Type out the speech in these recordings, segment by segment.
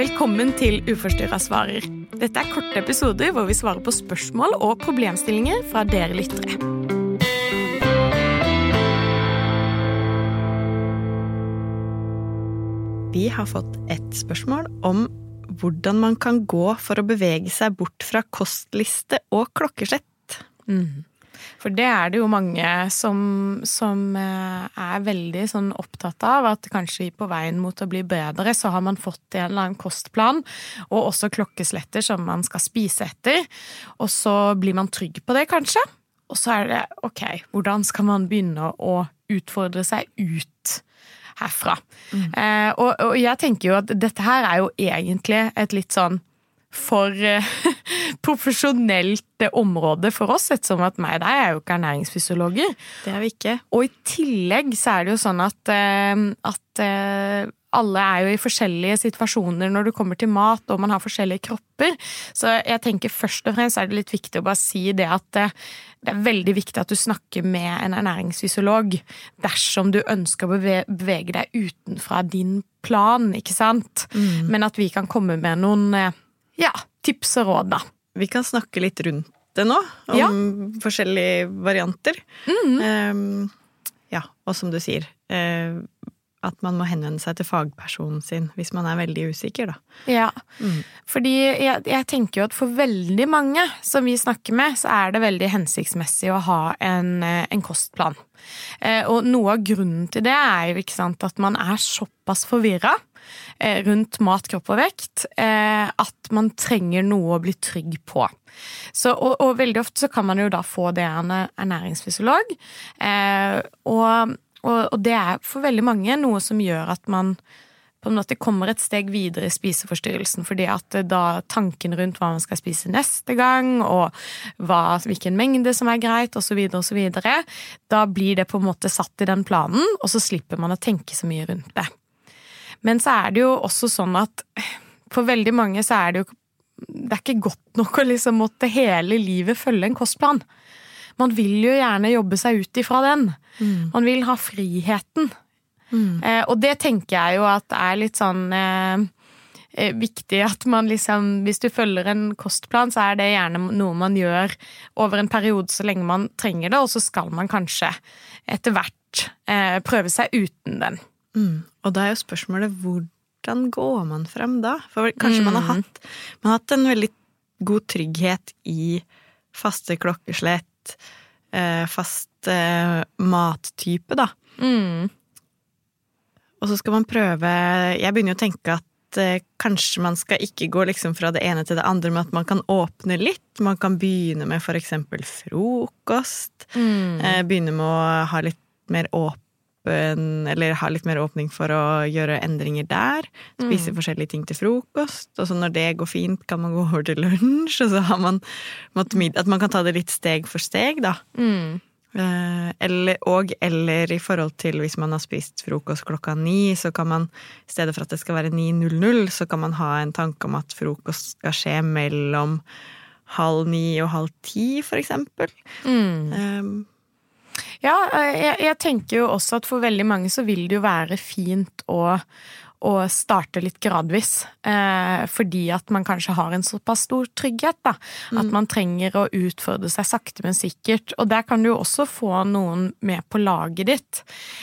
Velkommen til Uforstyrra svarer. Dette er korte episoder hvor vi svarer på spørsmål og problemstillinger fra dere lyttere. Vi har fått et spørsmål om hvordan man kan gå for å bevege seg bort fra kostliste og klokkeslett. Mm. For det er det jo mange som, som eh, er veldig sånn opptatt av, at kanskje på veien mot å bli bedre, så har man fått en eller annen kostplan, og også klokkesletter som man skal spise etter. Og så blir man trygg på det, kanskje. Og så er det ok, hvordan skal man begynne å utfordre seg ut herfra? Mm. Eh, og, og jeg tenker jo at dette her er jo egentlig et litt sånn for uh, profesjonelt område for oss, ettersom at meg og deg er jo ikke ernæringsfysiologer. Det er vi ikke. Og i tillegg så er det jo sånn at, uh, at uh, alle er jo i forskjellige situasjoner når du kommer til mat, og man har forskjellige kropper. Så jeg tenker først og fremst er det litt viktig å bare si det at det er veldig viktig at du snakker med en ernæringsfysiolog dersom du ønsker å bevege deg utenfra din plan, ikke sant? Mm. Men at vi kan komme med noen ja, tips og råd, da. Vi kan snakke litt rundt det nå, om ja. forskjellige varianter. Mm. Um, ja, og som du sier, uh, at man må henvende seg til fagpersonen sin hvis man er veldig usikker, da. Ja, mm. fordi jeg, jeg, tenker jo at for veldig mange som vi snakker med, så er det veldig hensiktsmessig å ha en, eh, en kostplan. Eh, og noe av grunnen til det er jo ikke sant, at man er såpass forvirra rundt mat, kropp og vekt eh, at man trenger noe å bli trygg på. Så, og, og, veldig ofte så kan man jo da få det av en ernæringsfysiolog. Eh, og, og, og, det er for veldig mange noe som gjør at man på en måte kommer et steg videre i spiseforstyrrelsen, fordi at da tanken rundt hva man skal spise neste gang, og hva, hvilken mengde som er greit, osv., osv., da blir det på en måte satt i den planen, og så slipper man å tenke så mye rundt det. Men så er det jo også sånn at for veldig mange så er det jo Det er ikke godt nok å liksom måtte hele livet følge en kostplan. Man vil jo gjerne jobbe seg ut ifra den. Mm. Man vil ha friheten. Mm. Eh, og det tenker jeg jo at er litt sånn eh, eh, viktig at man liksom Hvis du følger en kostplan, så er det gjerne noe man gjør over en periode så lenge man trenger det, og så skal man kanskje etter hvert eh, prøve seg uten den. Mm. Og da er jo spørsmålet hvordan går man frem da? For kanskje mm. man, har mm. hatt, man har hatt en veldig god trygghet i faste klokkeslett, eh, fast eh, mattype, da. Mm. Og så skal man prøve Jeg begynner jo å tenke at eh, kanskje man skal ikke gå liksom fra det ene til det andre, men at man kan åpne litt. Man kan begynne med for eksempel frokost. Mm. Begynne med å ha litt mer åpen åpen Eller har litt mer åpning for å gjøre endringer der. Spise mm. forskjellige ting til frokost. Og så når det går fint, kan man gå over til lunsj. Og så har man At man kan ta det litt steg for steg, da. Mm. Eh, eller, og eller i forhold til hvis man har spist frokost klokka ni, så kan man i stedet for at det skal være 9.00, så kan man ha en tanke om at frokost skal skje mellom halv ni og halv ti, for eksempel. Mm. Um, ja, eh, jeg, jeg, tenker jo også at for veldig mange så vil det jo være fint å, å starte litt gradvis. Eh, fordi at man kanskje har en såpass stor trygghet, da. Mm. At man trenger å utfordre seg sakte, men sikkert. Og der kan du jo også få noen med på laget ditt.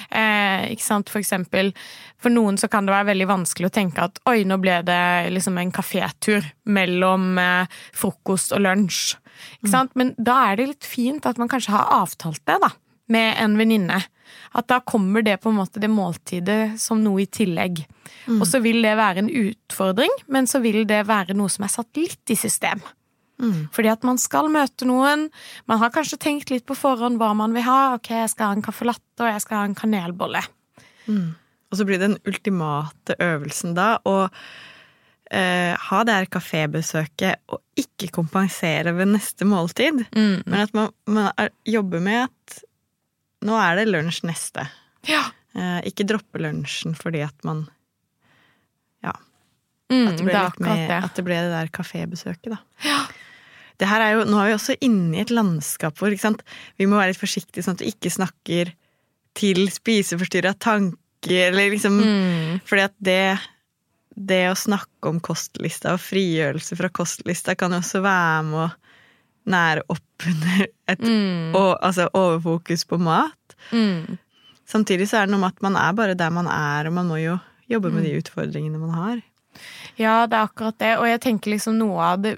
Eh, ikke sant, for eksempel. For noen så kan det være veldig vanskelig å tenke at oi, nå ble det liksom en kafétur mellom eh, frokost og lunsj. Ikke sant? Mm. Men da er det litt fint at man kanskje har avtalt det, da med en venninne. At da kommer det på en måte det måltidet som noe i tillegg. Mm. Og så vil det være en utfordring, men så vil det være noe som er satt litt i system. Mm. Fordi at man skal møte noen. Man har kanskje tenkt litt på forhånd hva man vil ha. Ok, jeg skal ha en caffè latte, og jeg skal ha en kanelbolle. Mm. Og så blir det den ultimate øvelsen da å eh, ha det her kafébesøket og ikke kompensere ved neste måltid. Mm. Men at man, man jobber med at nå er det lunsj neste. Ja. Eh, ikke droppe lunsjen fordi at man Ja. Mm, at, det ble litt med, det. at det ble det der kafébesøket, da. Ja. Det her er jo, nå er vi også inne i et landskap hvor vi må være litt forsiktige sånn at vi ikke snakker til spiseforstyrra tanker, eller liksom mm. Fordi at det det å snakke om kostlista og frigjørelse fra kostlista kan jo også være med å nære oppunder et Mm. og, altså overfokus på mat. Mm. Samtidig så er det noe med at man er bare der man er, og man må jo jobbe med de utfordringene man har. Ja, det er akkurat det. Og jeg tenker liksom noe av det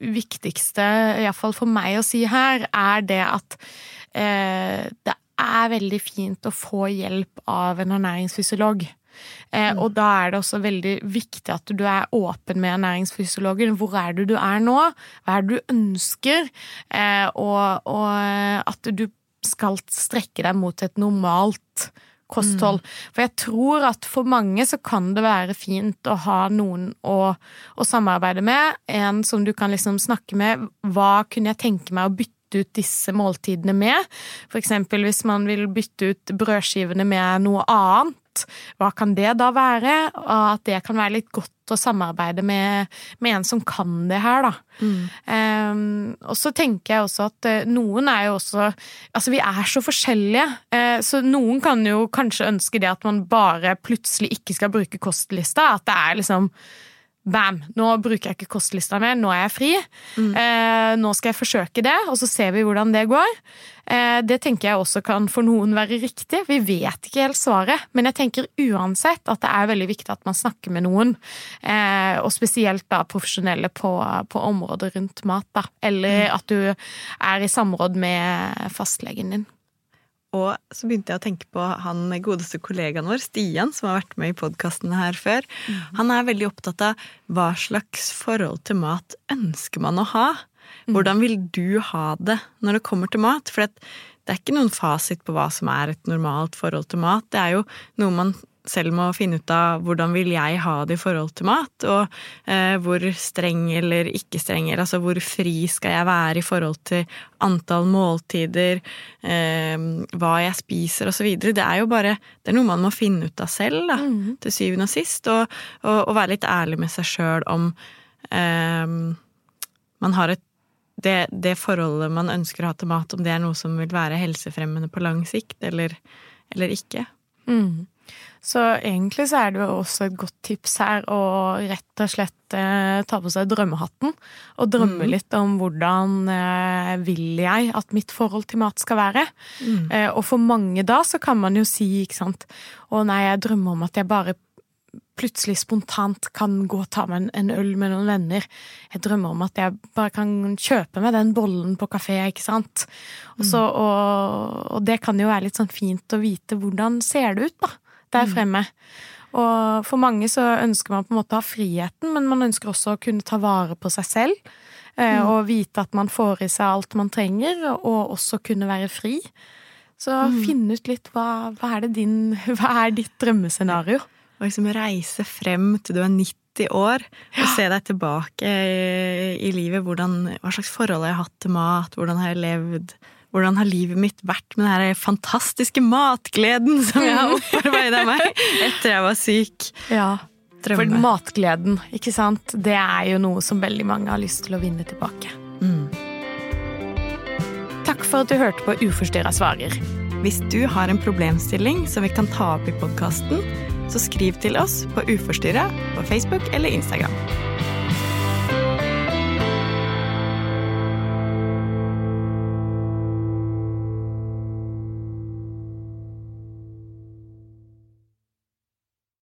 viktigste, iallfall for meg å si her, er det at eh, det er veldig fint å få hjelp av en ernæringsfysiolog. Eh, Og da er det også veldig viktig at du er åpen med ernæringsfysiologen. Hvor er det du er nå? Hva er det du ønsker? Eh, og, og at du skal strekke deg mot et normalt kosthold. For jeg tror at for mange så kan det være fint å ha noen å, å samarbeide med. En som du kan liksom snakke med. Hva kunne jeg tenke meg å bytte ut disse måltidene med? For eksempel hvis man vil bytte ut brødskivene med noe annet. Hva kan det da være? Og at det kan være litt godt å samarbeide med, med en som kan det her, da. Um, og så tenker jeg også at eh, noen er jo også Altså, vi er så forskjellige. Uh, så noen kan jo kanskje ønske det at man bare plutselig ikke skal bruke kostlista. At det er liksom Bam! Nå bruker jeg ikke kostlista mer, nå er jeg fri. Eh, nå skal jeg forsøke det, og så ser vi hvordan det går. Eh, det tenker jeg også kan for noen være riktig. Vi vet ikke helt svaret, men jeg tenker uansett at det er veldig viktig at man snakker med noen. Eh, og spesielt da profesjonelle på, på området rundt mat, da. Eller at du er i samråd med fastlegen din. Og så begynte jeg å tenke på han godeste kollegaen vår, Stian, som har vært med i podkasten her før. Han er veldig opptatt av hva slags forhold til mat ønsker man å ha? Hvordan vil du ha det når det kommer til mat? For det er ikke noen fasit på hva som er et normalt forhold til mat. Det er jo noe man selv må finne ut av hvordan vil jeg ha det i forhold til mat, og eh, hvor streng eller ikke streng, eller altså hvor fri skal jeg være i forhold til antall måltider, eh, hva jeg spiser og så videre. Det er jo bare det er noe man må finne ut av selv, da, til syvende og sist, og, og, og være litt ærlig med seg sjøl om eh, man har et det, det forholdet man ønsker å ha til mat, om det er noe som vil være helsefremmende på lang sikt, eller, eller ikke. Mm. Så egentlig så er det jo også et godt tips her å rett og slett eh, ta på seg drømmehatten. Og drømme litt om hvordan eh, vil jeg at mitt forhold til mat skal være. Eh, og for mange da så kan man jo si, ikke sant Å nei, jeg drømmer om at jeg bare plutselig spontant kan gå og ta meg en, en øl med noen venner. Jeg drømmer om at jeg bare kan kjøpe meg den bollen på kafé, ikke sant. Også, mm. og, og det kan jo være litt sånn fint å vite hvordan ser det ut, da, der fremme. Og for mange så ønsker man på en måte å ha friheten, men man ønsker også å kunne ta vare på seg selv. eh, Og vite at man får i seg alt man trenger, og også kunne være fri. Så finn ut litt hva, hva, er det din, hva er ditt drømmescenario? Og liksom reise frem til du er 90 år, og se deg tilbake i, i livet. Hvordan, hva slags forhold har jeg hatt til mat? Hvordan har jeg levd? Hvordan har livet mitt vært med den fantastiske matgleden som jeg har opparbeida meg etter jeg var syk? Ja, for matgleden, ikke sant? Det er jo noe som veldig mange har lyst til å vinne tilbake. Takk for at du hørte på Uforstyrra svarer. Hvis du har en problemstilling som vi kan ta opp i podkasten, så skriv til oss på Uforstyrra på Facebook eller Instagram.